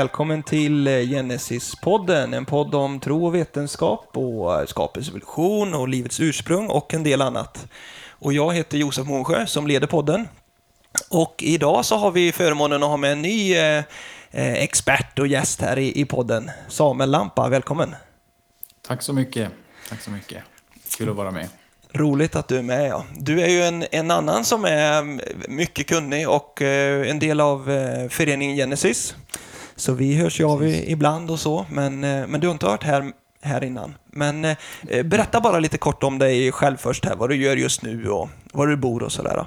Välkommen till Genesis-podden, en podd om tro och vetenskap och skapelsevolution och livets ursprung och en del annat. Och jag heter Josef Månsjö som leder podden. Och idag så har vi förmånen att ha med en ny eh, expert och gäst här i, i podden. Samuel Lampa, välkommen! Tack så mycket. Tack så mycket. Kul att vara med. Roligt att du är med. Ja. Du är ju en, en annan som är mycket kunnig och eh, en del av eh, föreningen Genesis. Så vi hörs ju av ibland och så, men, eh, men du har inte hört här, här innan. Men eh, berätta bara lite kort om dig själv först här, vad du gör just nu och var du bor och sådär.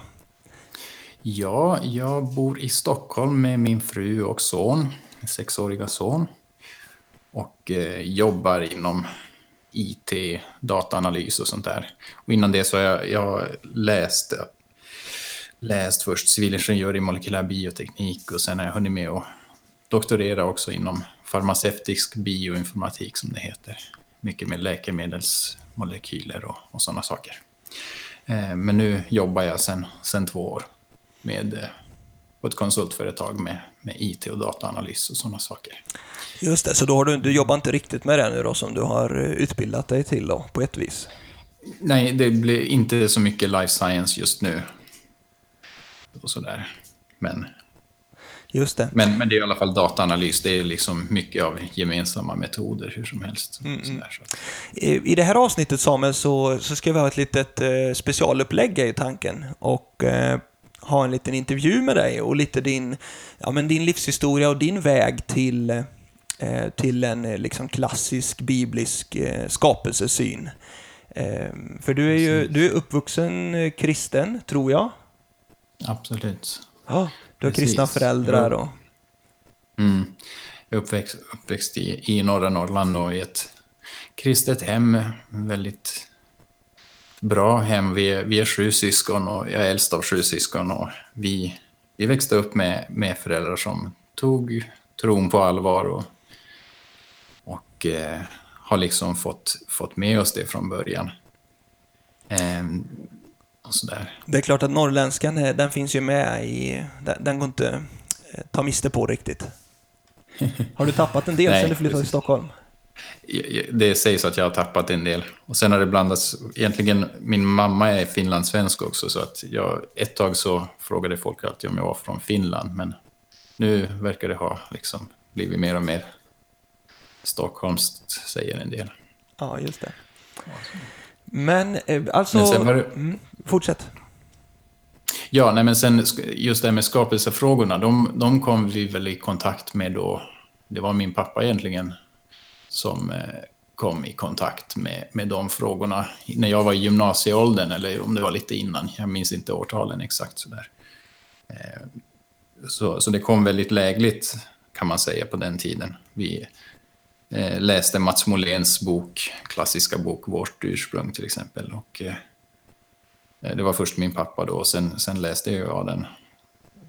Ja, jag bor i Stockholm med min fru och son, en sexåriga son. Och eh, jobbar inom IT, dataanalys och sånt där. Och innan det så har jag, jag läst, läst först civilingenjör i molekylär bioteknik och sen har jag hunnit med att doktorera också inom farmaceutisk bioinformatik som det heter. Mycket med läkemedelsmolekyler och, och sådana saker. Eh, men nu jobbar jag sen två år med, eh, på ett konsultföretag med, med IT och dataanalys och sådana saker. Just det, så då har du, du jobbar inte riktigt med det nu då som du har eh, utbildat dig till då, på ett vis? Nej, det blir inte så mycket life science just nu. Och sådär. Men, just det. Men, men det är i alla fall dataanalys. Det är liksom mycket av gemensamma metoder hur som helst. Mm. mm. Sådär, så. I det här avsnittet Samuel så, så ska vi ha ett litet eh, specialupplägg i tanken. Och eh, ha en liten intervju med dig och lite din, ja, men din livshistoria och din väg till Eh, till en eh, liksom klassisk biblisk eh, skapelsesyn. För du är ju du är uppvuxen kristen, tror jag. Absolut. Ja, du har Precis. kristna föräldrar och... Mm. Jag är uppväxt, uppväxt i, i norra Norrland och i ett kristet hem. Väldigt bra hem. Vi är, vi är sju syskon och jag är äldst av sju syskon. Och vi, vi växte upp med, med föräldrar som tog tron på allvar och eh, har liksom fått, fått med oss det från början. Eh, och sådär. Det är klart att norrländskan, den finns ju med i... Den, den går inte eh, ta miste på riktigt. Har du tappat en del Nej, sen du flyttade till Stockholm? Det sägs att jag har tappat en del. Och sen har det blandats, egentligen min mamma är finlandssvensk också så att jag, ett tag så frågade folk alltid om jag var från Finland men nu verkar det ha liksom blivit mer och mer stockholmskt säger en del. Ja, just det. Men eh, alltså... Men sen var det... mm, fortsätt. Ja, nej, men sen just det här med skapelsefrågorna, de, de kom vi väl i kontakt med då. Det var min pappa egentligen som eh, kom i kontakt med, med de frågorna när jag var i gymnasieåldern, eller om det var lite innan. Jag minns inte årtalen exakt sådär. Eh, så, så det kom väldigt lägligt kan man säga på den tiden. Vi, eh, läste Mats Moléns bok, klassiska bok Vårt ursprung till exempel. Och, det var först min pappa då och sen, sen läste jag den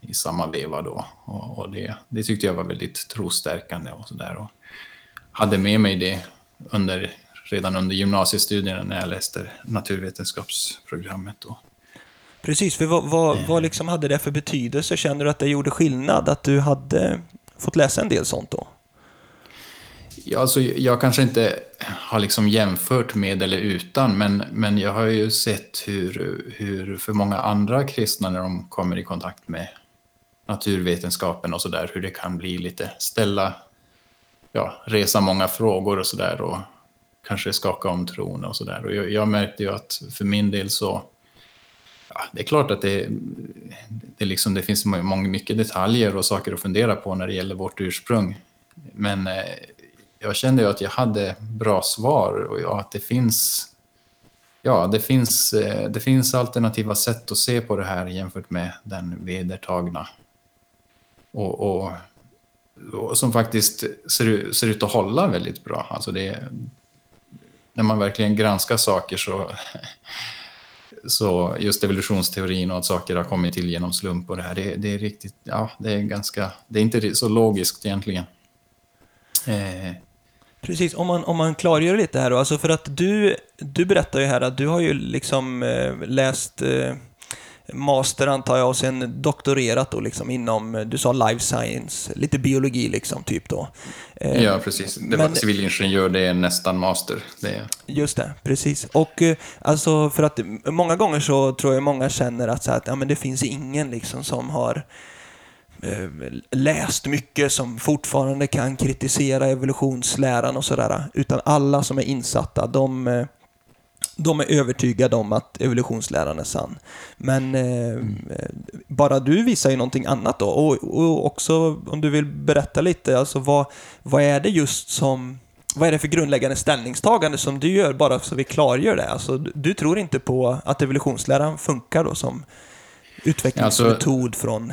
i samma veva då. Och, och det, det, tyckte jag var väldigt trostärkande och sådär. Och hade med mig det under, redan under gymnasiestudierna när jag läste naturvetenskapsprogrammet. Då. Precis, för vad, vad, vad liksom hade det för betydelse? Känner du att det gjorde skillnad att du hade fått läsa en del sånt då? Ja, alltså, jag kanske inte har liksom jämfört med eller utan, men, men jag har ju sett hur, hur för många andra kristna när de kommer i kontakt med naturvetenskapen och sådär, hur det kan bli lite ställa, ja, resa många frågor och sådär och kanske skaka om tron och sådär. Och jag, jag märkte ju att för min del så, ja, det är klart att det, det, liksom, det finns många, mycket detaljer och saker att fundera på när det gäller vårt ursprung. Men eh, jag kände ju att jag hade bra svar och att det finns, ja, det finns, eh, det finns alternativa sätt att se på det här jämfört med den vedertagna. Och, och, och som faktiskt ser, ser ut att hålla väldigt bra. Alltså det, när man verkligen granskar saker så, så just evolutionsteorin och att saker har kommit till genom slump och det här, det, det är riktigt, ja, det är ganska, det är inte så logiskt egentligen. Eh, Precis, om man, om man klargör lite här då, alltså för att du, du berättar ju här att du har ju liksom eh, läst eh, master antar jag och sen doktorerat då liksom inom, du sa life science, lite biologi liksom typ då. Eh, ja, precis. Det var men, civilingenjör, det är nästan master. Det är... Just det, precis. Och eh, alltså för att många gånger så tror jag många känner att, så här, att ja, men det finns ingen liksom som har Eh, läst mycket som fortfarande kan kritisera evolutionsläran och sådär. Utan alla som är insatta, de, eh, de är övertygade om att evolutionsläran är sann. Men eh, mm. bara du visar ju någonting annat då. Och, och, också om du vill berätta lite, alltså vad, vad är det just som vad är det för grundläggande ställningstagande som du gör, bara så vi klargör det? Alltså, du tror inte på att evolutionsläran funkar då som utvecklingsmetod alltså, från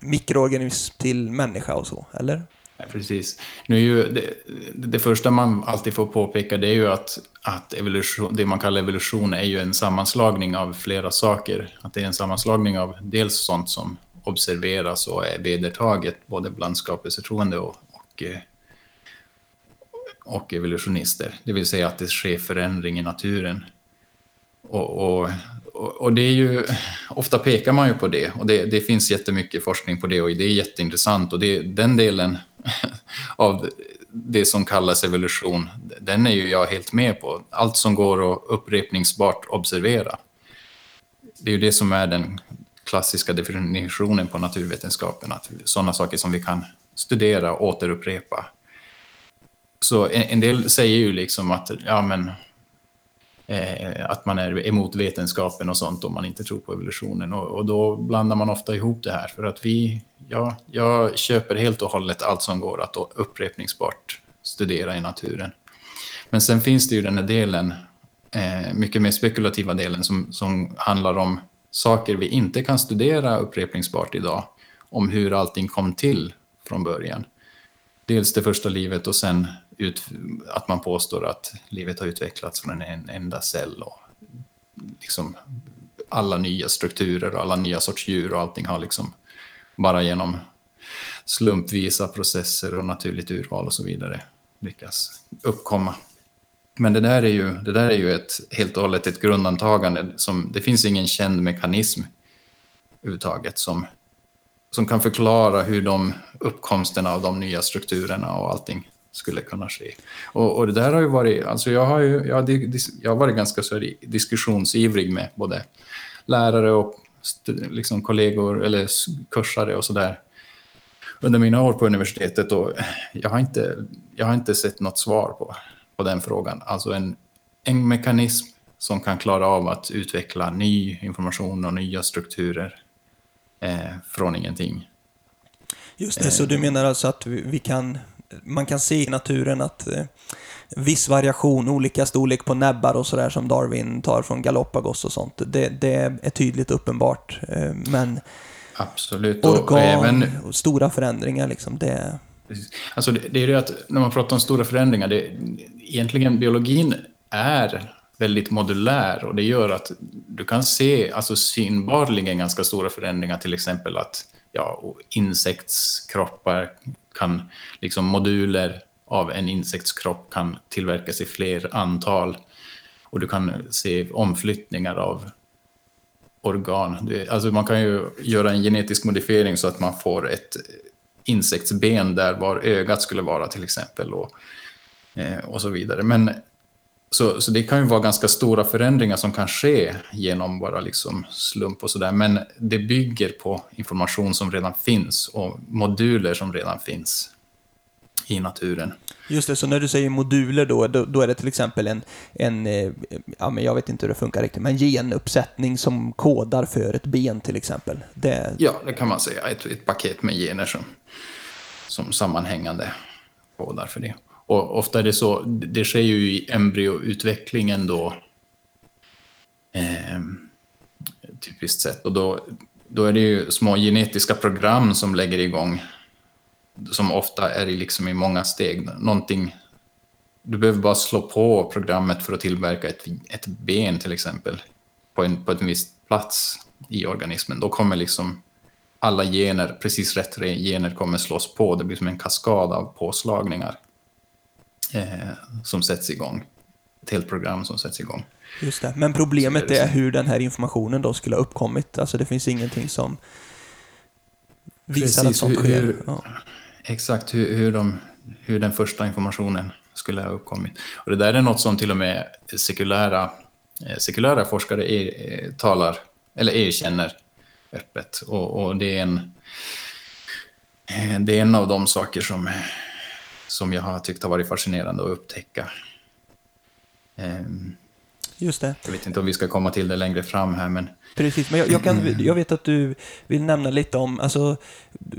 mikroorganism till människa och så, eller? Ja, precis. Nu är ju det, det, första man alltid får påpeka det är ju att, att evolution, det man kallar evolution är ju en sammanslagning av flera saker. Att det är en sammanslagning av dels sånt som observeras och är vedertaget både bland skapelsetroende och, och, eh, och evolutionister. Det vill säga att det sker förändring i naturen. Och, och och, det är ju, ofta pekar man ju på det och det, det finns jättemycket forskning på det och det är jätteintressant och det, den delen av det som kallas evolution, den är ju jag helt med på. Allt som går att upprepningsbart observera. Det är ju det som är den klassiska definitionen på naturvetenskapen, att sådana saker som vi kan studera och återupprepa. Så en, en del säger ju liksom att ja, men eh, att man är emot vetenskapen och sånt om man inte tror på evolutionen. Och, och, då blandar man ofta ihop det här. För att vi, ja, jag köper helt och hållet allt som går att upprepningsbart studera i naturen. Men sen finns det ju den här delen, eh, mycket mer spekulativa delen, som, som handlar om saker vi inte kan studera upprepningsbart idag. Om hur allting kom till från början. Dels det första livet och sen ut, att man påstår att livet har utvecklats från en enda cell och liksom alla nya strukturer och alla nya sorts djur och allting har liksom bara genom slumpvisa processer och naturligt urval och så vidare lyckas uppkomma. Men det där är ju, det där är ju ett, helt och hållet ett grundantagande. Som, det finns ingen känd mekanism överhuvudtaget som, som kan förklara hur de uppkomsten av de nya strukturerna och allting skulle kunna ske. Och, och det där har ju varit, alltså jag har ju, jag har, jag har varit ganska så diskussionsivrig med både lärare och liksom kollegor eller kursare och sådär under mina år på universitetet och jag har inte, jag har inte sett något svar på, på den frågan. Alltså en, en mekanism som kan klara av att utveckla ny information och nya strukturer eh, från ingenting. Just det, eh, så du menar alltså att vi, vi kan man kan se i naturen att eh, viss variation, olika storlek på näbbar och sådär som Darwin tar från Galapagos och sånt. Det, det är tydligt uppenbart. Eh, men Absolut. organ och, även... och stora förändringar, liksom, det... Alltså det, det är det att när man pratar om stora förändringar, det, egentligen biologin är väldigt modulär och det gör att du kan se alltså synbarligen ganska stora förändringar, till exempel att ja, insektskroppar kan, liksom moduler av en insektskropp kan tillverkas i fler antal. Och du kan se omflyttningar av organ. Alltså man kan ju göra en genetisk modifiering så att man får ett insektsben där var ögat skulle vara till exempel. Och, eh, och så vidare. Men så, så det kan ju vara ganska stora förändringar som kan ske genom bara liksom slump och sådär. Men det bygger på information som redan finns och moduler som redan finns i naturen. Just det, så när du säger moduler då, då, då är det till exempel en, en eh, ja men jag vet inte hur det funkar riktigt, men genuppsättning som kodar för ett ben till exempel. Det... Ja, det kan man säga. Ett, ett paket med gener som, som sammanhängande kodar för det. Och ofta är det så, det sker ju i embryoutvecklingen då, eh, typiskt sett. Och då, då är det ju små genetiska program som lägger igång, som ofta är i, liksom i många steg. Någonting, du behöver bara slå på programmet för att tillverka ett, ett ben till exempel, på en, på en viss plats i organismen. Då kommer liksom alla gener, precis rätt gener kommer slås på. Det blir som en kaskad av påslagningar eh, som sätts igång. ett helt program som sätts igång. Just det. Men problemet är, så. hur den här informationen då skulle ha uppkommit. Alltså det finns ingenting som visar att Precis, sånt hur- sker. hur- Ja. Exakt hur, hur, de, hur den första informationen skulle ha uppkommit. Och det där är något som till och med sekulära, eh, sekulära forskare er, eh, talar, eller erkänner öppet. Och, och det, är en, eh, det är en av de saker som, som jag har tyckt har varit fascinerande att upptäcka. Ehm, Just det. Jag vet inte om vi ska komma till det längre fram här, men Precis, men jag, jag, kan, jag vet att du vill nämna lite om alltså,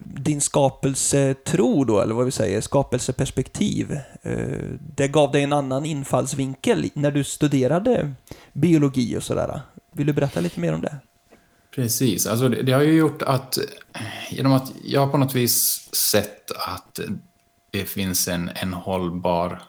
din skapelsetro då, eller vad vi säger, skapelseperspektiv. Eh, Det gav dig en annan infallsvinkel när du studerade biologi och sådär. Vill du berätta lite mer om det? Precis, alltså det, det har ju gjort att genom att jag på något vis sett att det finns en, en hållbar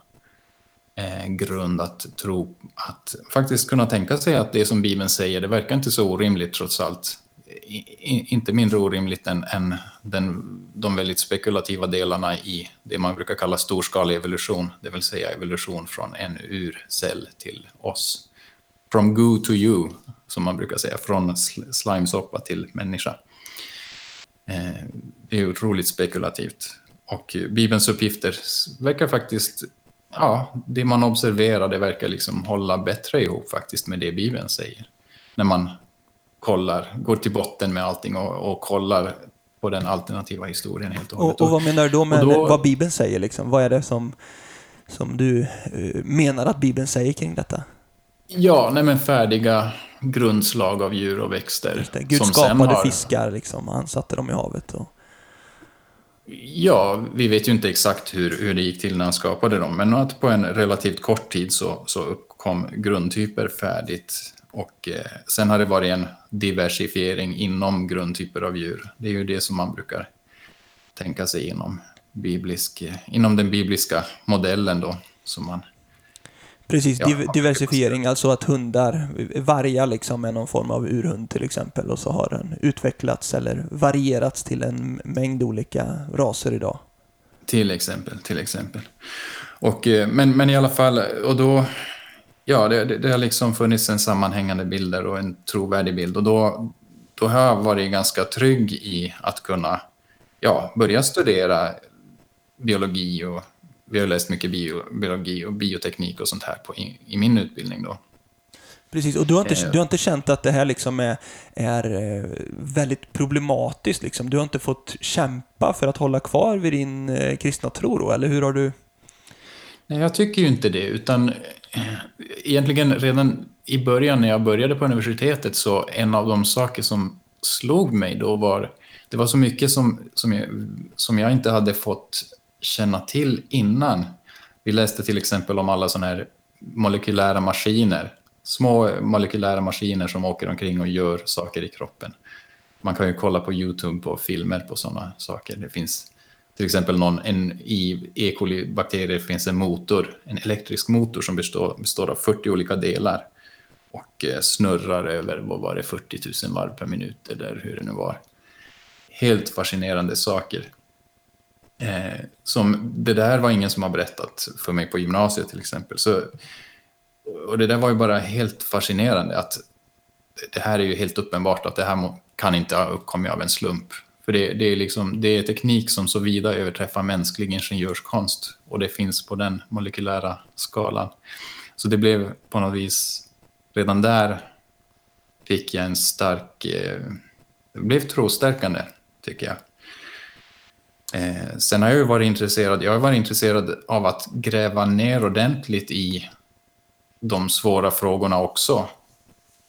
eh, grund att tro att faktiskt kunna tänka sig att det som Bibeln säger, det verkar inte så orimligt trots allt. I, i, inte mindre orimligt än, än den, de väldigt spekulativa delarna i det man brukar kalla storskalig evolution, det vill säga evolution från en urcell till oss. From goo to you, som man brukar säga, från sl- slimesoppa till människa. Eh, det är otroligt spekulativt. Och Bibelns uppgifter verkar faktiskt, ja, det man observerar, det verkar liksom hålla bättre ihop faktiskt med det Bibeln säger. När man kollar, går till botten med allting och, och kollar på den alternativa historien helt och hållet. Och, och vad menar du då med då- vad Bibeln säger? Liksom? Vad är det som, som du eh, menar att Bibeln säger kring detta? Ja, nej men färdiga grundslag av djur och växter. Gud skapade har- fiskar liksom, han satte dem i havet. Och... Ja, vi vet ju inte exakt hur, hur det gick till när han skapade dem, men att på en relativt kort tid så, så uppkom grundtyper färdigt. Och eh, sen har det varit en diversifiering inom grundtyper av djur. Det är ju det som man brukar tänka sig inom, biblisk, inom den bibliska modellen då. Som man, Precis, Ja, div- diversifiering, alltså att hundar, vargar liksom är någon form av urhund till exempel och så har den utvecklats eller varierats till en mängd olika raser idag. Till exempel, till exempel. Och, eh, men, men i alla fall, och då, ja, det, det, det har liksom funnits en sammanhängande bilder och en trovärdig bild. Och då, då har jag varit ganska trygg i att kunna, ja, börja studera biologi och vi har läst mycket bio, biologi och bioteknik och sånt här på, i, i min utbildning då. Precis, och du har inte, Eh. du har inte känt att det här liksom är, är eh, väldigt problematiskt liksom? Du har inte fått kämpa för att hålla kvar vid din eh, kristna tro då, eller hur har du? Nej, jag tycker ju inte det, utan egentligen redan i början när jag började på universitetet så en av de saker som slog mig då var, det var så mycket som, som, jag, som jag inte hade fått känna till innan. Vi läste till exempel om alla sådana här molekylära maskiner, små molekylära maskiner som åker omkring och gör saker i kroppen. Man kan ju kolla på YouTube på filmer på sådana saker. Det finns till exempel någon, en, i E. coli-bakterier finns en motor, en elektrisk motor som består, består av 40 olika delar och eh, snurrar över, vad var det, 40 000 varv per minut eller hur det nu var. Helt fascinerande saker. Eh, som, det där var ingen som har berättat för mig på gymnasiet till exempel. Så, och det där var ju bara helt fascinerande att det här är ju helt uppenbart att det här kan inte ha uppkommit av en slump. För det, det, är liksom, det är teknik som så vida överträffar mänsklig ingenjörskonst och det finns på den molekylära skalan. Så det blev på något vis, redan där fick jag en stark, eh, det blev trostärkande tycker jag. Eh, sen har jag ju varit intresserad, jag har varit intresserad av att gräva ner ordentligt i de svåra frågorna också.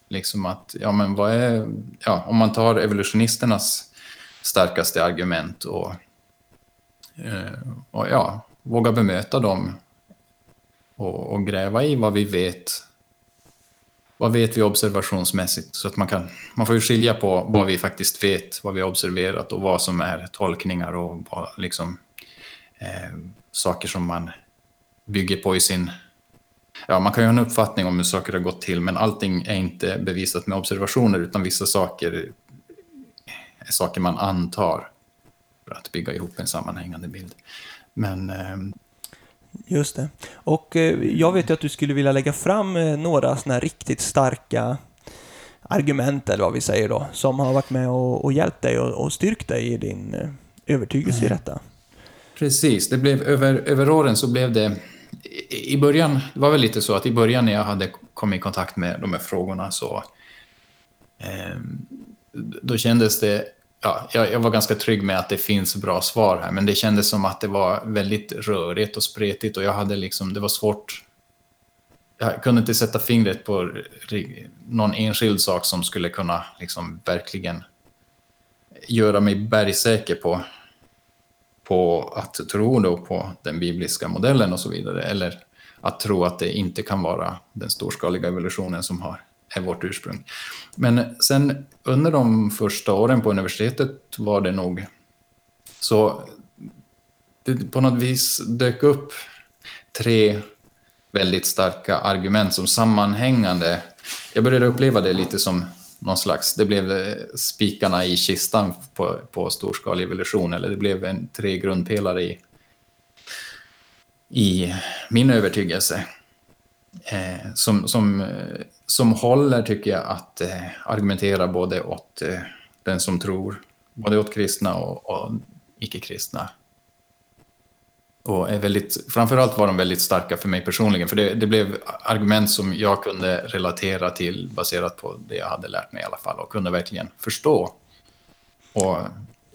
Liksom att, ja men vad är, ja om man tar evolutionisternas starkaste argument och, eh, och ja, våga bemöta dem och, och gräva i vad vi vet. Vad vet vi observationsmässigt? Så att man kan, man får ju skilja på vad vi faktiskt vet, vad vi har observerat och vad som är tolkningar och vad, liksom eh, saker som man bygger på i sin Ja, man kan ju ha en uppfattning om hur saker har gått till, men allting är inte bevisat med observationer, utan vissa saker är saker man antar för att bygga ihop en sammanhängande bild. Men eh, Just det. Och eh, jag vet ju att du skulle vilja lägga fram eh, några sådana här riktigt starka argument, eller vad vi säger då, som har varit med och, och hjälpt dig och, och styrkt dig i din eh, övertygelse i detta. Precis, det blev över, över åren så blev det i- i början, det var väl lite så att i början när jag hade kommit i kontakt med de här frågorna så eh, då kändes det, ja, jag, jag var ganska trygg med att det finns bra svar här, men det kändes som att det var väldigt rörigt och spretigt och jag hade liksom, det var svårt, jag kunde inte sätta fingret på någon enskild sak som skulle kunna liksom verkligen göra mig bergsäker på på att tro då på den bibliska modellen och så vidare. Eller att tro att det inte kan vara den storskaliga evolutionen som har, är vårt ursprung. Men sen under de första åren på universitetet var det nog så det på något vis dök upp tre väldigt starka argument som sammanhängande. Jag började uppleva det lite som någon slags, det blev eh, spikarna i kistan på, på storskalig evolution, eller det blev en, tre grundpelare i, i min övertygelse. Eh, som, som, eh, som håller, tycker jag, att eh, argumentera både åt eh, den som tror, både åt kristna och, och icke-kristna. Och är väldigt, framförallt var de väldigt starka för mig personligen, för det, det blev argument som jag kunde relatera till baserat på det jag hade lärt mig i alla fall och kunde verkligen förstå. Och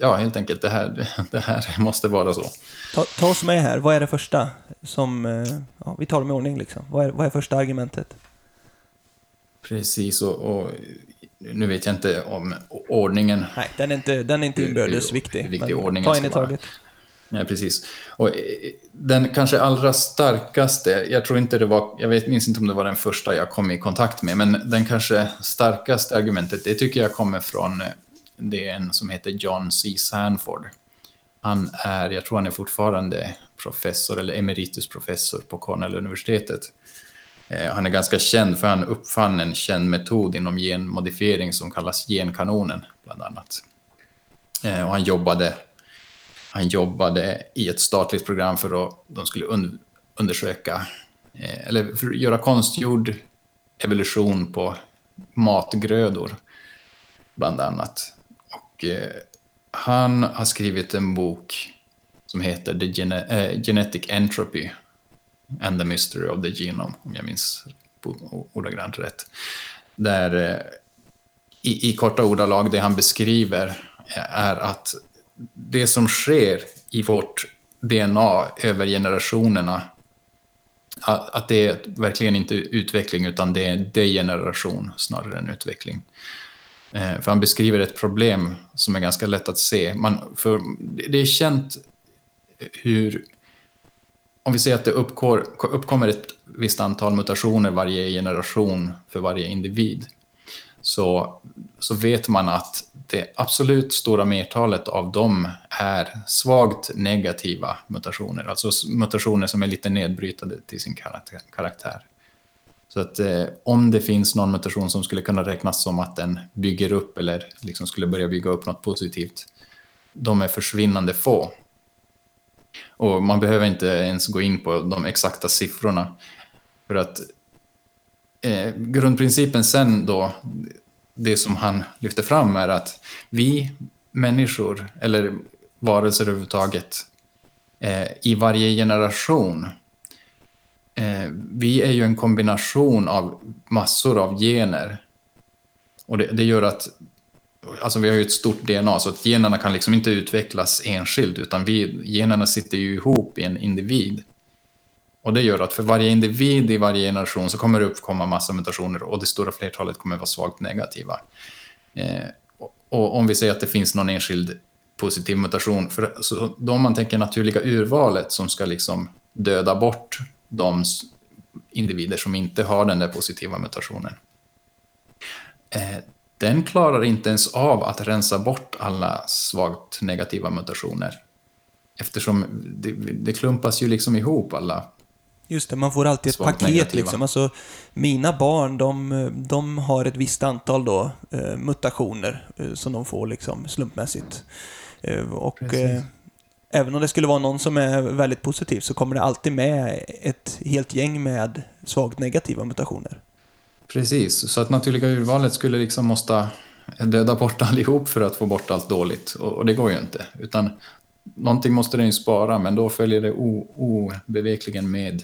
ja, helt enkelt, det här, det här måste vara så. Ta, ta oss med här, vad är det första som... eh, Ja, vi tar dem i ordning liksom. Vad är, vad är första argumentet? Precis, och, och nu vet jag inte om ordningen. Nej, den är inte, den är inte inbördes viktig. viktig ordningen ta en i taget. Ja, precis. Och eh, den kanske allra starkaste, jag tror inte det var, jag vet, minns inte om det var den första jag kom i kontakt med, men den kanske starkaste argumentet, det tycker jag kommer från, eh, det är en som heter John C. Sanford. Han är, jag tror han är fortfarande professor eller emeritusprofessor på Cornell-universitetet. Eh, han är ganska känd för han uppfann en känd metod inom genmodifiering som kallas genkanonen, bland annat. Eh, och han jobbade han jobbade i ett statligt program för att de skulle un undersöka, eh, eller för att göra konstgjord evolution på matgrödor, bland annat. Och eh, han har skrivit en bok som heter The Gene äh, Genetic Entropy and the Mystery of the Genome, om jag minns ordagrant rätt. Där eh, i, i korta ordalag, det han beskriver eh, är att det som sker i vårt DNA över generationerna, att, att det är verkligen inte utveckling utan det är degeneration snarare än utveckling. Eh, för han beskriver ett problem som är ganska lätt att se. Man, för det är känt hur, om vi säger att det uppgår, uppkommer ett visst antal mutationer varje generation för varje individ, så, så vet man att det absolut stora mertalet av dem är svagt negativa mutationer, alltså mutationer som är lite nedbrytande till sin karaktär. Så att eh, om det finns någon mutation som skulle kunna räknas som att den bygger upp eller liksom skulle börja bygga upp något positivt, de är försvinnande få. Och man behöver inte ens gå in på de exakta siffrorna. För att eh, grundprincipen sen då, det som han lyfter fram är att vi människor, eller varelser överhuvudtaget, eh, i varje generation, eh, vi är ju en kombination av massor av gener. Och det, det gör att, alltså vi har ju ett stort DNA, så att generna kan liksom inte utvecklas enskilt, utan vi, generna sitter ju ihop i en individ. Och det gör att för varje individ i varje generation så kommer det uppkomma massa mutationer och det stora flertalet kommer vara svagt negativa. Eh, och, och om vi säger att det finns någon enskild positiv mutation, för, så då om man tänker naturliga urvalet som ska liksom döda bort de individer som inte har den där positiva mutationen. Eh, den klarar inte ens av att rensa bort alla svagt negativa mutationer. Eftersom det, det klumpas ju liksom ihop alla Just det, man får alltid ett paket negativa. liksom. Alltså, mina barn, de, de har ett visst antal då, eh, mutationer eh, som de får liksom slumpmässigt. Eh, och även om det skulle vara någon som är väldigt positiv så kommer det alltid med ett helt gäng med svagt negativa mutationer. Precis, så att naturliga urvalet skulle liksom måste döda bort allihop för att få bort allt dåligt. Och, det går ju inte. Utan någonting måste den ju spara, men då följer det obevekligen med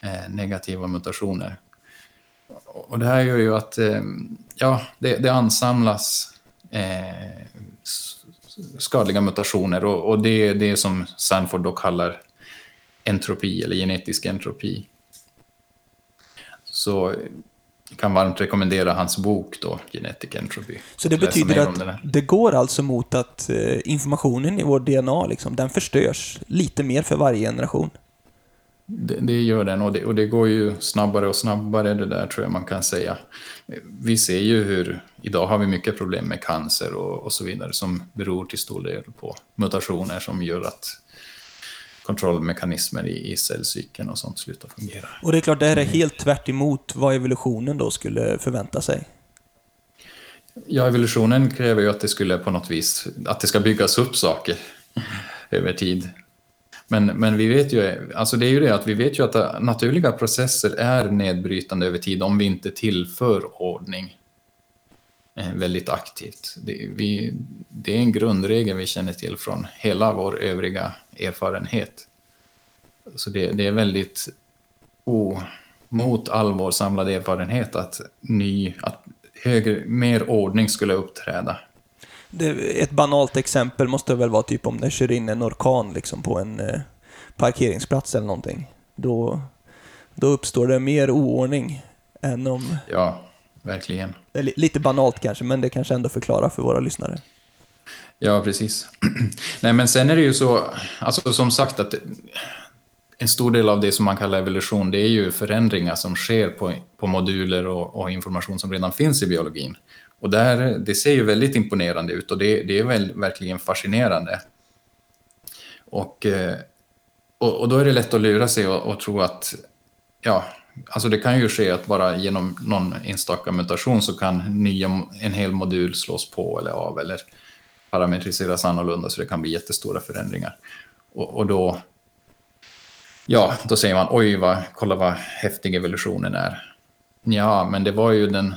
eh, negativa mutationer. Och det här gör ju att eh, ja, det, det ansamlas eh, skadliga mutationer och, och, det är det som Sanford då kallar entropi eller genetisk entropi. Så jag kan varmt rekommendera hans bok då, Genetic Entropy. Så det betyder att det går alltså mot att eh, informationen i vår DNA, liksom, den förstörs lite mer för varje generation? Det, det, gör den och det, och det går ju snabbare och snabbare det där tror jag man kan säga. Vi ser ju hur, idag har vi mycket problem med cancer och, och så vidare som beror till stor del på mutationer som gör att kontrollmekanismer i, i cellcykeln och sånt slutar fungera. Och det är klart, det här är helt tvärt vad evolutionen då skulle förvänta sig. Ja, evolutionen kräver ju att det skulle på något vis, att det ska byggas upp saker över tid. Men, men vi vet ju, alltså det är ju det att vi vet ju att naturliga processer är nedbrytande över tid om vi inte tillför ordning eh, väldigt aktivt. Det, vi, det är en grundregel vi känner till från hela vår övriga erfarenhet. Så det, det är väldigt o, mot all vår samlade erfarenhet att, ny, att högre, mer ordning skulle uppträda. Det, ett banalt exempel måste väl vara typ om det kör in en orkan liksom på en eh, parkeringsplats eller någonting. Då, då uppstår det mer oordning än om... Ja, verkligen. Lite banalt kanske, men det kanske ändå förklarar för våra lyssnare. Ja, precis. Nej, men sen är det ju så, alltså som sagt att en stor del av det som man kallar evolution, det är ju förändringar som sker på, på moduler och, och information som redan finns i biologin. Och där, det ser ju väldigt imponerande ut och det, det är väl, verkligen fascinerande. Och, eh, och, och, då är det lätt att lura sig och, och, tro att, ja, alltså det kan ju ske att bara genom någon enstaka mutation så kan nya, en hel modul slås på eller av eller parametriseras annorlunda så det kan bli jättestora förändringar. Och, och då, ja, då säger man oj, vad, kolla vad häftig evolutionen är. Ja, men det var ju den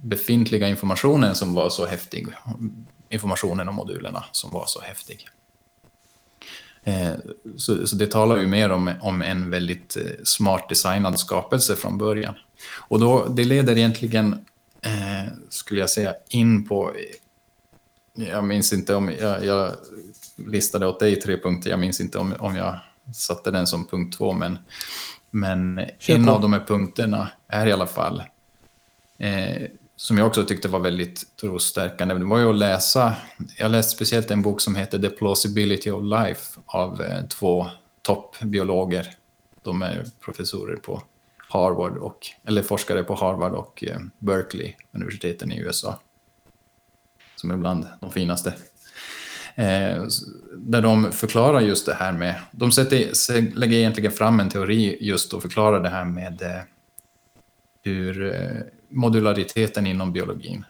befintliga informationen som var så häftig. Informationen om modulerna som var så häftig. Eh, så, så, det talar ju mer om, om en väldigt eh, smart designad skapelse från början. Och då, det leder egentligen, eh, skulle jag säga, in på jag minns inte om jag, jag listade åt dig tre punkter. Jag minns inte om, om jag satte den som punkt två, men, men en av de här punkterna är i alla fall eh, som jag också tyckte var väldigt trosstärkande. Det var ju att läsa. Jag läste speciellt en bok som heter The Plausibility of Life av eh, två toppbiologer. De är professorer på Harvard och eller forskare på Harvard och eh, Berkeley universiteten i USA som är bland de finaste. Eh, där de förklarar just det här med, de sätter, lägger egentligen fram en teori just och förklarar det här med eh, hur eh, modulariteten inom biologin.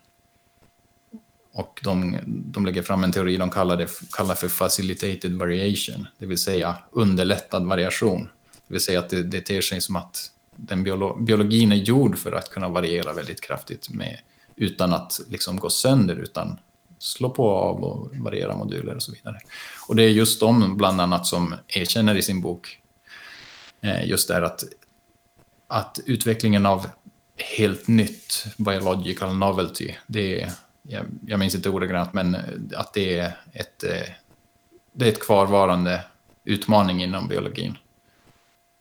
Och de, de lägger fram en teori de kallar, det, kallar för facilitated variation, det vill säga underlättad variation. Det vill säga att det, det ter sig som att den biolo, biologin är gjord för att kunna variera väldigt kraftigt med utan att liksom gå sönder, utan slå på och av och variera moduler och så vidare. Och det är just de bland annat som erkänner i sin bok eh, just det här att, att utvecklingen av helt nytt biological novelty, det är, jag, jag minns inte ordagrant, men att det är ett, eh, det är ett kvarvarande utmaning inom biologin.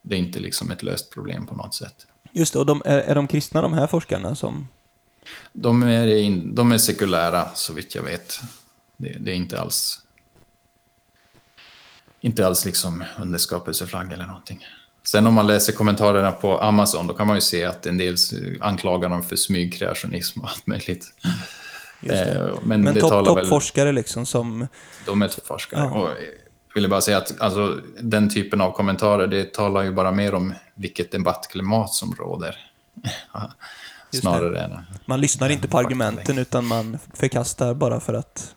Det är inte liksom ett löst problem på något sätt. Just det, och de, är, är de kristna de här forskarna som de är, in, de är sekulära så vitt jag vet. Det, det, är inte alls inte alls liksom under skapelseflagg eller någonting. Sen om man läser kommentarerna på Amazon då kan man ju se att en del anklagar dem för smygkreationism och allt möjligt. Eh, men men toppforskare top liksom som... De är toppforskare. Ja. Och jag ville bara säga att alltså, den typen av kommentarer det talar ju bara mer om vilket debattklimat som råder. Snarare än... Man lyssnar inte på argumenten utan man förkastar bara för att...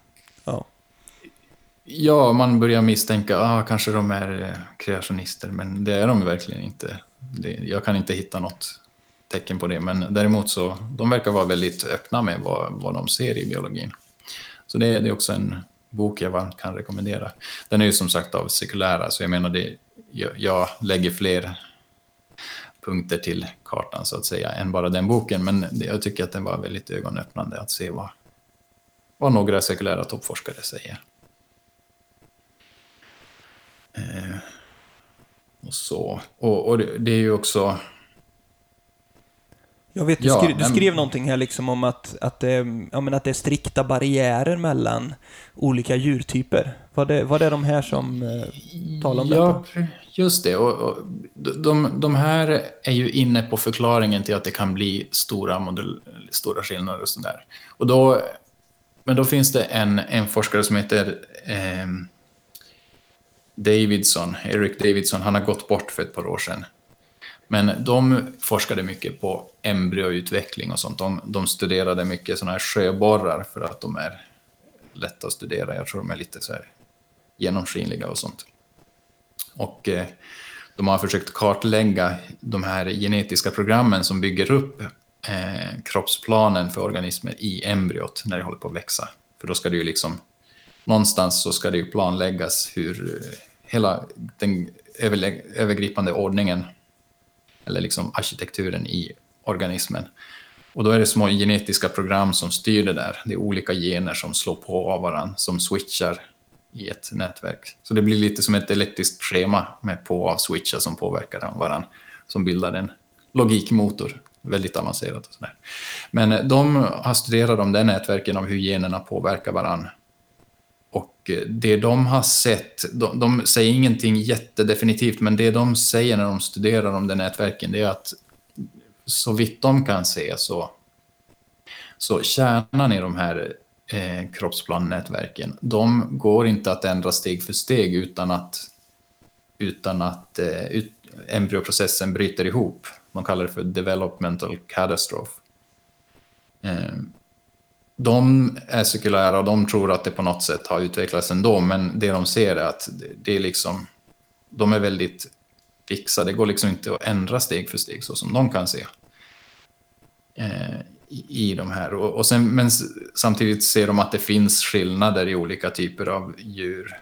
Ja. Man börjar misstänka, ah, kanske de är eh, kreationister, men det är de verkligen inte. Det, jag kan inte hitta något tecken på det, men däremot så, de verkar vara väldigt öppna med vad, vad de ser i biologin. Så det, det är också en bok jag varmt kan rekommendera. Den är ju som sagt av sekulära, så jag menar, det, jag, jag lägger fler punkter till kartan så att säga än bara den boken, men jag tycker att den var väldigt ögonöppnande att se vad, vad några sekulära toppforskare säger. Eh, och så. Och, och det, det, är ju också... Jag vet, du, ja, skrev, du skrev någonting här liksom om att, att, det, ja, men att det är strikta barriärer mellan olika djurtyper. Var det, var det de här som eh, talade om ja, detta? just det. Och, och, de, de här är ju inne på förklaringen till att det kan bli stora, modell, stora skillnader och sådär. Och då, men då finns det en, en forskare som heter eh, Davidson, Eric Davidson, han har gått bort för ett par år sedan. Men de forskade mycket på embryoutveckling och sånt. De, de studerade mycket sådana här sjöborrar för att de är lätta att studera. Jag tror de är lite så här genomskinliga och sånt. Och eh, de har försökt kartlägga de här genetiska programmen som bygger upp eh, kroppsplanen för organismer i embryot när det håller på att växa. För då ska det ju liksom någonstans så ska det ju planläggas hur eh, hela den övergripande ordningen eller liksom arkitekturen i organismen. Och då är det små genetiska program som styr det där. Det är olika gener som slår på av varandra, som switchar i ett nätverk. Så det blir lite som ett elektriskt schema med på och av switchar som påverkar varandra, som bildar en logikmotor. Väldigt avancerat. Och sådär. Men eh, de har studerat de där nätverken av hur generna påverkar varandra Eh, det de har sett, de, de, säger ingenting jättedefinitivt, men det de säger när de studerar om de nätverken, det är att så vitt de kan se så, så kärnan i de här eh, kroppsplannätverken, de går inte att ändra steg för steg utan att, utan att eh, ut, embryoprocessen bryter ihop. Man kallar det för developmental catastrophe. Eh, de är sekulära och de tror att det på något sätt har utvecklats ändå, men det de ser är att det är liksom, de är väldigt fixa. Det går liksom inte att ändra steg för steg så som de kan se eh, i, i de här. Och, och sen, men samtidigt ser de att det finns skillnader i olika typer av djur.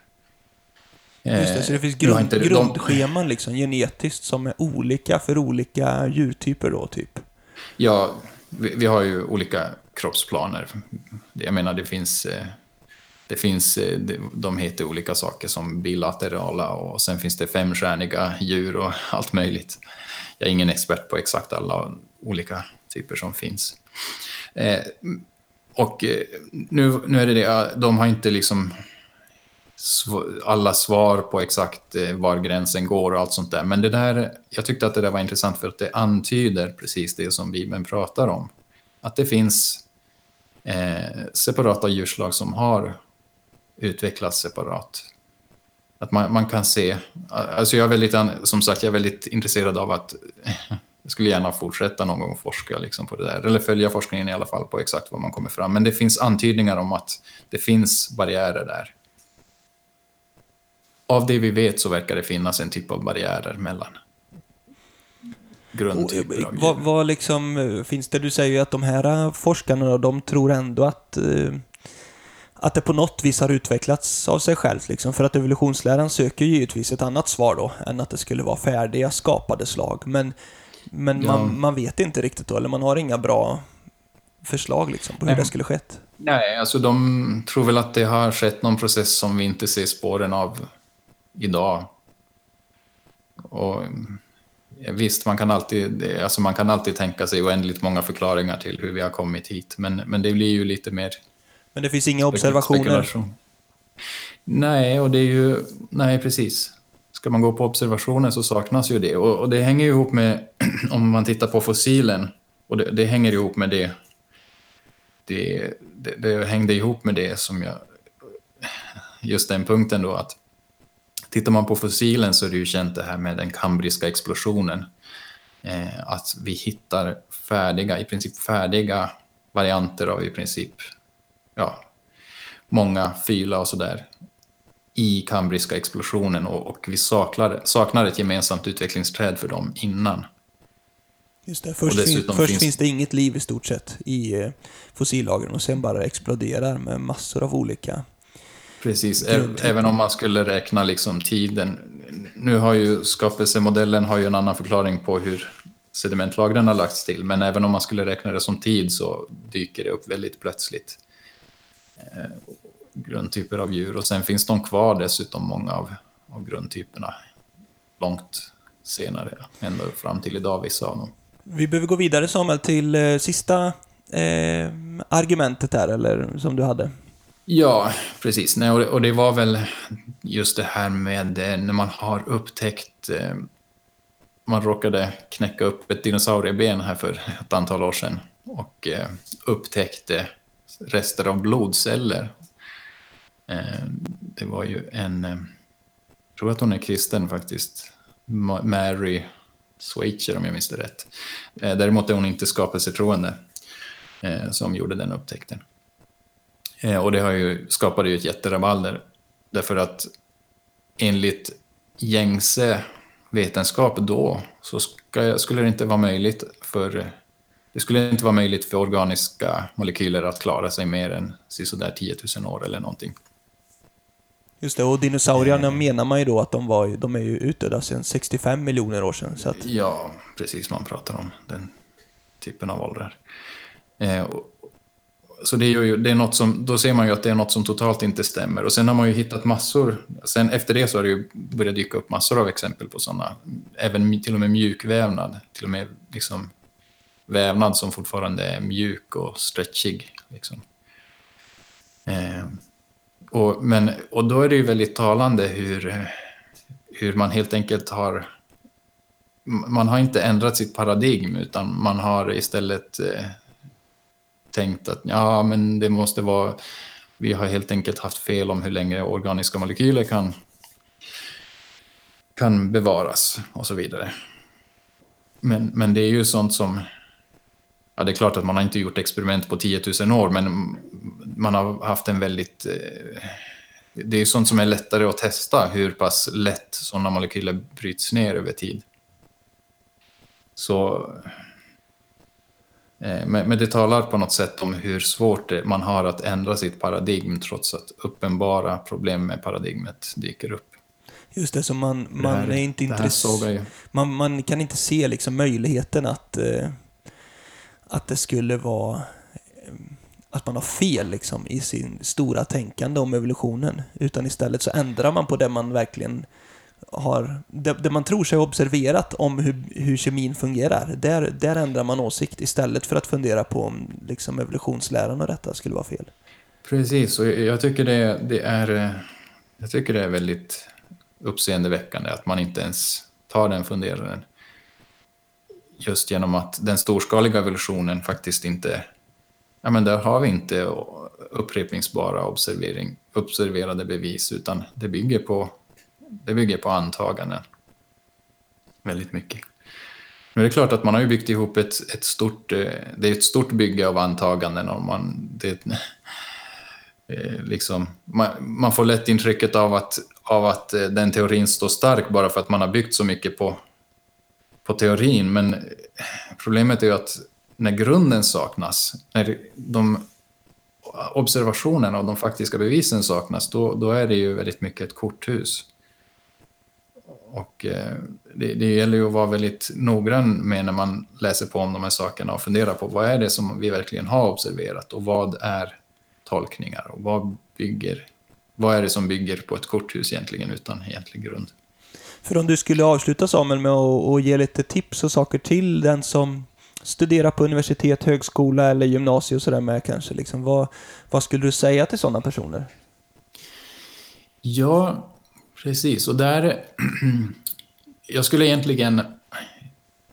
Just det, så det finns grund, inte, grundscheman liksom, genetiskt som är olika för olika djurtyper då, typ? Ja, vi, vi har ju olika kroppsplaner. Jag menar, det finns, eh, det finns, eh, de heter olika saker som bilaterala och sen finns det femstjärniga djur och allt möjligt. Jag är ingen expert på exakt alla olika typer som finns. Eh, och nu, nu är det det, de har inte liksom alla svar på exakt var gränsen går och allt sånt där. Men det där, jag tyckte att det där var intressant för att det antyder precis det som Bibeln pratar om. Att det finns eh, separata djurslag som har utvecklats separat. Att man, man kan se, alltså jag är väldigt, som sagt, jag är väldigt intresserad av att jag skulle gärna fortsätta någon gång forska liksom på det där, eller följa forskningen i alla fall på exakt vad man kommer fram. Men det finns antydningar om att det finns barriärer där. Av det vi vet så verkar det finnas en typ av barriärer mellan grundtyper av vad, vad liksom, eh, finns det, du säger ju att de här eh, forskarna de tror ändå att eh, att det på något vis har utvecklats av sig självt liksom. För att evolutionsläran söker givetvis ett annat svar då, än att det skulle vara färdiga skapade slag. Men, men ja. man, man vet inte riktigt då, eller man har inga bra förslag liksom på hur Nej. det skulle skett. Nej, alltså de tror väl att det har skett någon process som vi inte ser spåren av idag. Och Visst, man kan, alltid, alltså man kan alltid tänka sig oändligt många förklaringar till hur vi har kommit hit, men, men det blir ju lite mer... Men det finns inga observationer? Nej, och det är ju... Nej, precis. Ska man gå på observationer så saknas ju det. Och, och det hänger ihop med, om man tittar på fossilen, och det, det hänger ihop med det. Det, det. det hängde ihop med det som jag... Just den punkten då, att Tittar man på fossilen så är det ju känt det här med den kambriska explosionen. Eh, att vi hittar färdiga, i princip färdiga varianter av i princip ja, många fyla och sådär. i kambriska explosionen och, och vi saknar, saknar ett gemensamt utvecklingsträd för dem innan. Just det. Först, fin, först finns... finns... det inget liv i stort sett i eh, fossillagren och sen bara exploderar med massor av olika Precis, även om man skulle räkna liksom tiden. Nu har ju skapelsemodellen har ju en annan förklaring på hur sedimentlagren har lagts till, men även om man skulle räkna det som tid så dyker det upp väldigt plötsligt eh, grundtyper av djur. Och sen finns de kvar dessutom, många av, av grundtyperna, långt senare, ända fram till idag, vissa av dem. Vi behöver gå vidare Samuel till eh, sista eh, argumentet där, eller som du hade. Ja, precis. Nej, och, det, var väl just det här med eh, när man har upptäckt... Eh, man råkade knäcka upp ett dinosaurieben här för ett antal år sedan och eh, upptäckte rester av blodceller. Eh, det var ju en... Eh, jag tror att hon är kristen faktiskt. Mary Swacher om jag minns det rätt. Eh, däremot är hon inte skapelsetroende eh, som gjorde den upptäckten. Eh, och det har ju, skapade ju ett jätterabalder. Därför att enligt gängse vetenskap då så ska, skulle det inte vara möjligt för det skulle inte vara möjligt för organiska molekyler att klara sig mer än sådär 10 000 år eller någonting. Just det, och dinosaurierna eh. menar man ju då att de, var, de är ju utdöda sedan 65 miljoner år sedan. Att... Ja, precis, man pratar om den typen av åldrar. Eh, så det är ju, det är något som, då ser man ju att det är något som totalt inte stämmer. Och sen har man ju hittat massor, sen efter det så har det ju börjat dyka upp massor av exempel på sådana, även till och med mjukvävnad, till och med liksom vävnad som fortfarande är mjuk och stretchig. Liksom. Eh, och, men, och då är det ju väldigt talande hur, hur man helt enkelt har man har inte ändrat sitt paradigm utan man har istället eh, tänkt att ja, men det måste vara, vi har helt enkelt haft fel om hur länge organiska molekyler kan, kan bevaras och så vidare. Men, men det är ju sånt som, ja det är klart att man har inte gjort experiment på 10 000 år, men man har haft en väldigt, eh, det är ju sånt som är lättare att testa, hur pass lätt sådana molekyler bryts ner över tid. Så men, men det talar på något sätt om hur svårt det, man har att ändra sitt paradigm trots att uppenbara problem med paradigmet dyker upp. Just det, så man, man här, är inte intresserad. Man, man kan inte se liksom möjligheten att, eh, att det skulle vara eh, att man har fel liksom, i sin stora tänkande om evolutionen. Utan istället så ändrar man på det man verkligen har, det, det, man tror sig ha observerat om hur, hur kemin fungerar, där, där ändrar man åsikt istället för att fundera på om liksom, evolutionsläran och detta skulle vara fel. Precis, och jag tycker det, det är, jag tycker det är väldigt uppseendeväckande att man inte ens tar den funderaren. Just genom att den storskaliga evolutionen faktiskt inte, ja men där har vi inte upprepningsbara observering, observerade bevis utan det bygger på det bygger på antaganden. Väldigt mycket. Nu är det klart att man har ju byggt ihop ett, ett stort, eh, det är ett stort bygge av antaganden. Och man, det, eh, liksom, man, man, får lätt intrycket av att, av att eh, den teorin står stark bara för att man har byggt så mycket på, på teorin. Men problemet är ju att när grunden saknas, när de observationerna och de faktiska bevisen saknas, då, då är det ju väldigt mycket ett korthus. Och eh, det, det gäller ju att vara väldigt noggrann med när man läser på om de här sakerna och fundera på vad är det som vi verkligen har observerat och vad är tolkningar och vad bygger vad är det som bygger på ett korthus egentligen utan egentlig grund. För om du skulle avsluta Samuel med att ge lite tips och saker till den som studerar på universitet, högskola eller gymnasium och sådär med kanske, liksom, vad, vad skulle du säga till sådana personer? Ja, Precis, och där... jag skulle egentligen...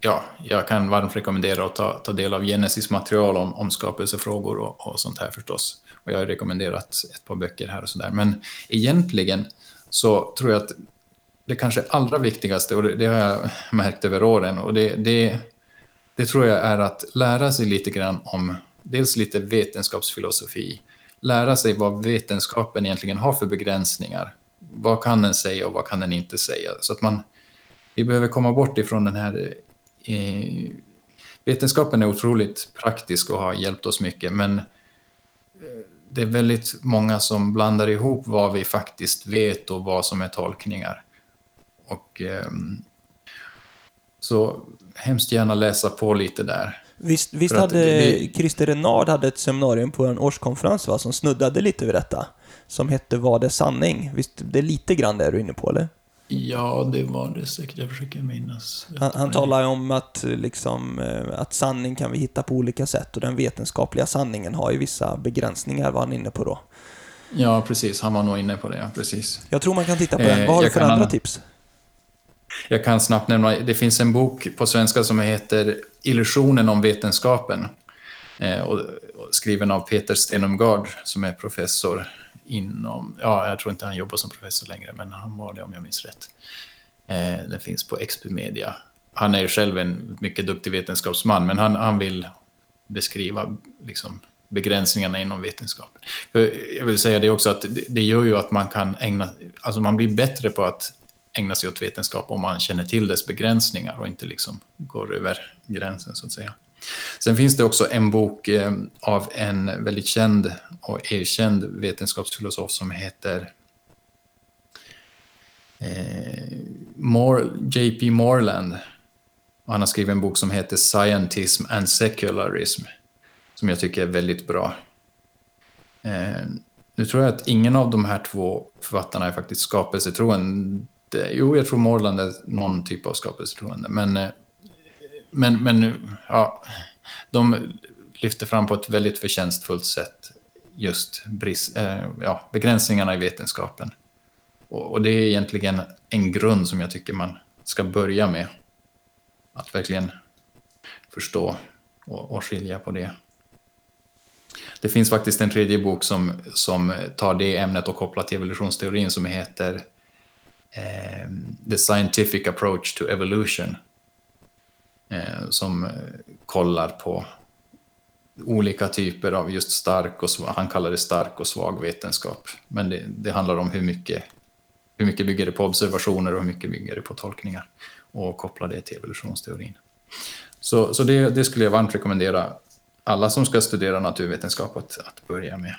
Ja, jag kan varmt rekommendera att ta, ta del av Genesis material om, om skapelsefrågor och, och sånt här förstås. Och jag har rekommenderat ett par böcker här och sådär. Men egentligen så tror jag att det kanske allra viktigaste, och det, det har jag märkt över åren, och det, det, det tror jag är att lära sig lite grann om dels lite vetenskapsfilosofi, lära sig vad vetenskapen egentligen har för begränsningar vad kan den säga och vad kan den inte säga? Så att man, vi behöver komma bort ifrån den här... Eh, vetenskapen är otroligt praktisk och har hjälpt oss mycket, men det är väldigt många som blandar ihop vad vi faktiskt vet och vad som är tolkningar. Och, eh, så hemskt gärna läsa på lite där. Visst, visst hade det, Christer Renard hade ett seminarium på en årskonferens va, som snuddade lite vid detta? Som hette Vad är sanning? Visst, det är lite grann det du är inne på, eller? Ja, det var det säkert. Jag försöker minnas. Han, han talar om att, liksom, eh, att sanning kan vi hitta på olika sätt och den vetenskapliga sanningen har ju vissa begränsningar, var han inne på då. Ja, precis. Han var nog inne på det, ja, precis. Jag tror man kan titta på den. Eh, Vad har du för andra tips? Jag kan snabbt nämna, det finns en bok på svenska som heter Illusionen om vetenskapen. Eh, och, skriven av Peter Stenumgard som är professor inom, ja, jag tror inte han jobbar som professor längre, men han var det om jag minns rätt. Eh, den finns på XP Media. Han är ju själv en mycket duktig vetenskapsman, men han, han vill beskriva liksom, begränsningarna inom vetenskapen. Jag vill säga det också att det gör ju att man kan ägna, alltså man blir bättre på att ägna sig åt vetenskap om man känner till dess begränsningar och inte liksom går över gränsen så att säga. Sen finns det också en bok eh, av en väldigt känd och erkänd vetenskapsfilosof som heter eh, JP Morland. Han har skrivit en bok som heter Scientism and Secularism som jag tycker är väldigt bra. Eh, nu tror jag att ingen av de här två författarna är faktiskt skapelsetroende. Jo, jag tror Morland är någon typ av skapelsetroende, men men, men ja, de lyfter fram på ett väldigt förtjänstfullt sätt just brist, eh, ja, begränsningarna i vetenskapen. Och, och, det är egentligen en grund som jag tycker man ska börja med. Att verkligen förstå och, och skilja på det. Det finns faktiskt en tredje bok som, som tar det ämnet och kopplar till evolutionsteorin som heter eh, The Scientific Approach to Evolution Eh, som eh, kollar på olika typer av just stark och svag, han kallar det stark och svag vetenskap. Men det, det, handlar om hur mycket, hur mycket bygger det på observationer och hur mycket bygger det på tolkningar och koppla det till evolutionsteorin. Så, så det, det, skulle jag varmt rekommendera alla som ska studera naturvetenskap att, att börja med.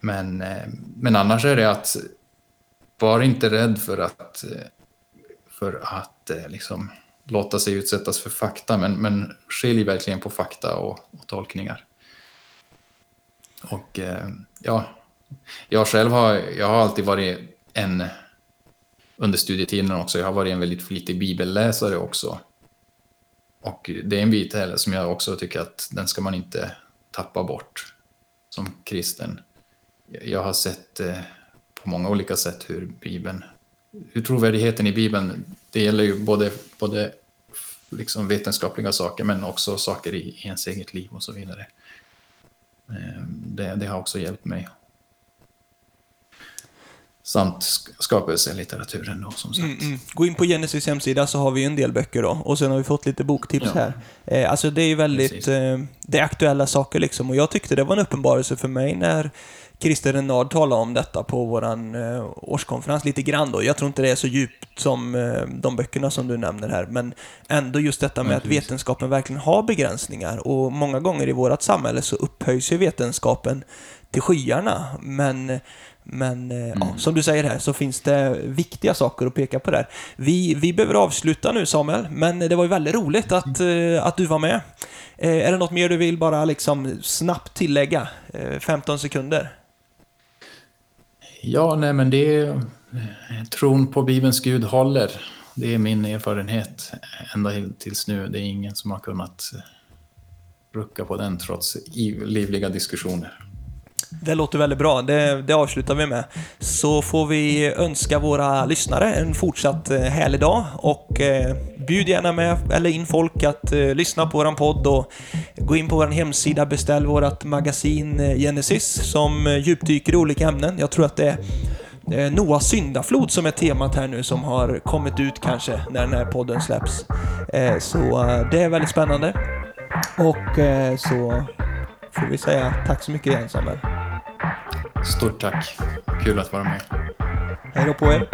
Men, eh, men annars är det att var inte rädd för att, för att liksom låta sig utsättas för fakta, men, men skilj verkligen på fakta och, och tolkningar. Och eh, ja, jag själv har, jag har alltid varit en, under studietiden också, jag har varit en väldigt flitig bibelläsare också. Och det är en bit heller som jag också tycker att den ska man inte tappa bort som kristen. Jag har sett eh, på många olika sätt hur Bibeln trovärdigheten i Bibeln, det gäller ju både, både liksom vetenskapliga saker men också saker i ens eget liv och så vidare. Ehm, det, det har också hjälpt mig. Samt skapelselitteraturen då som sagt. Mm, mm. Gå in på Genesis hemsida så har vi en del böcker då och sen har vi fått lite boktips ja. här. Eh, alltså det är ju väldigt, eh, det är aktuella saker liksom och jag tyckte det var en uppenbarelse för mig när Christer Renard talade om detta på vår eh, årskonferens lite grann då. Jag tror inte det är så djupt som eh, de böckerna som du nämner här, men ändå just detta med att vetenskapen verkligen har begränsningar och många gånger i vårt samhälle så upphöjs ju vetenskapen till skyarna, men men eh, mm. ja, som du säger här så finns det viktiga saker att peka på där. Vi, vi behöver avsluta nu Samuel, men det var ju väldigt roligt att, mm. att du var med. Är det något mer du vill bara liksom snabbt tillägga? 15 sekunder. Ja, nej men det är tron på Bibelns Gud håller. Det är min erfarenhet ända tills nu. Det är ingen som har kunnat rucka på den trots livliga diskussioner. Det låter väldigt bra. Det, det, avslutar vi med. Så får vi önska våra lyssnare en fortsatt eh, härlig dag och eh, bjud gärna med eller in folk att eh, lyssna på våran podd och gå in på vår hemsida, beställ vårt magasin eh, Genesis som eh, djupdyker i olika ämnen. Jag tror att det är eh, Noahs syndaflod som är temat här nu som har kommit ut kanske när den här podden släpps. Så det är väldigt spännande. Och så får vi säga tack så mycket igen Samuel. Stort tack. Kul att vara med. Hej då på er.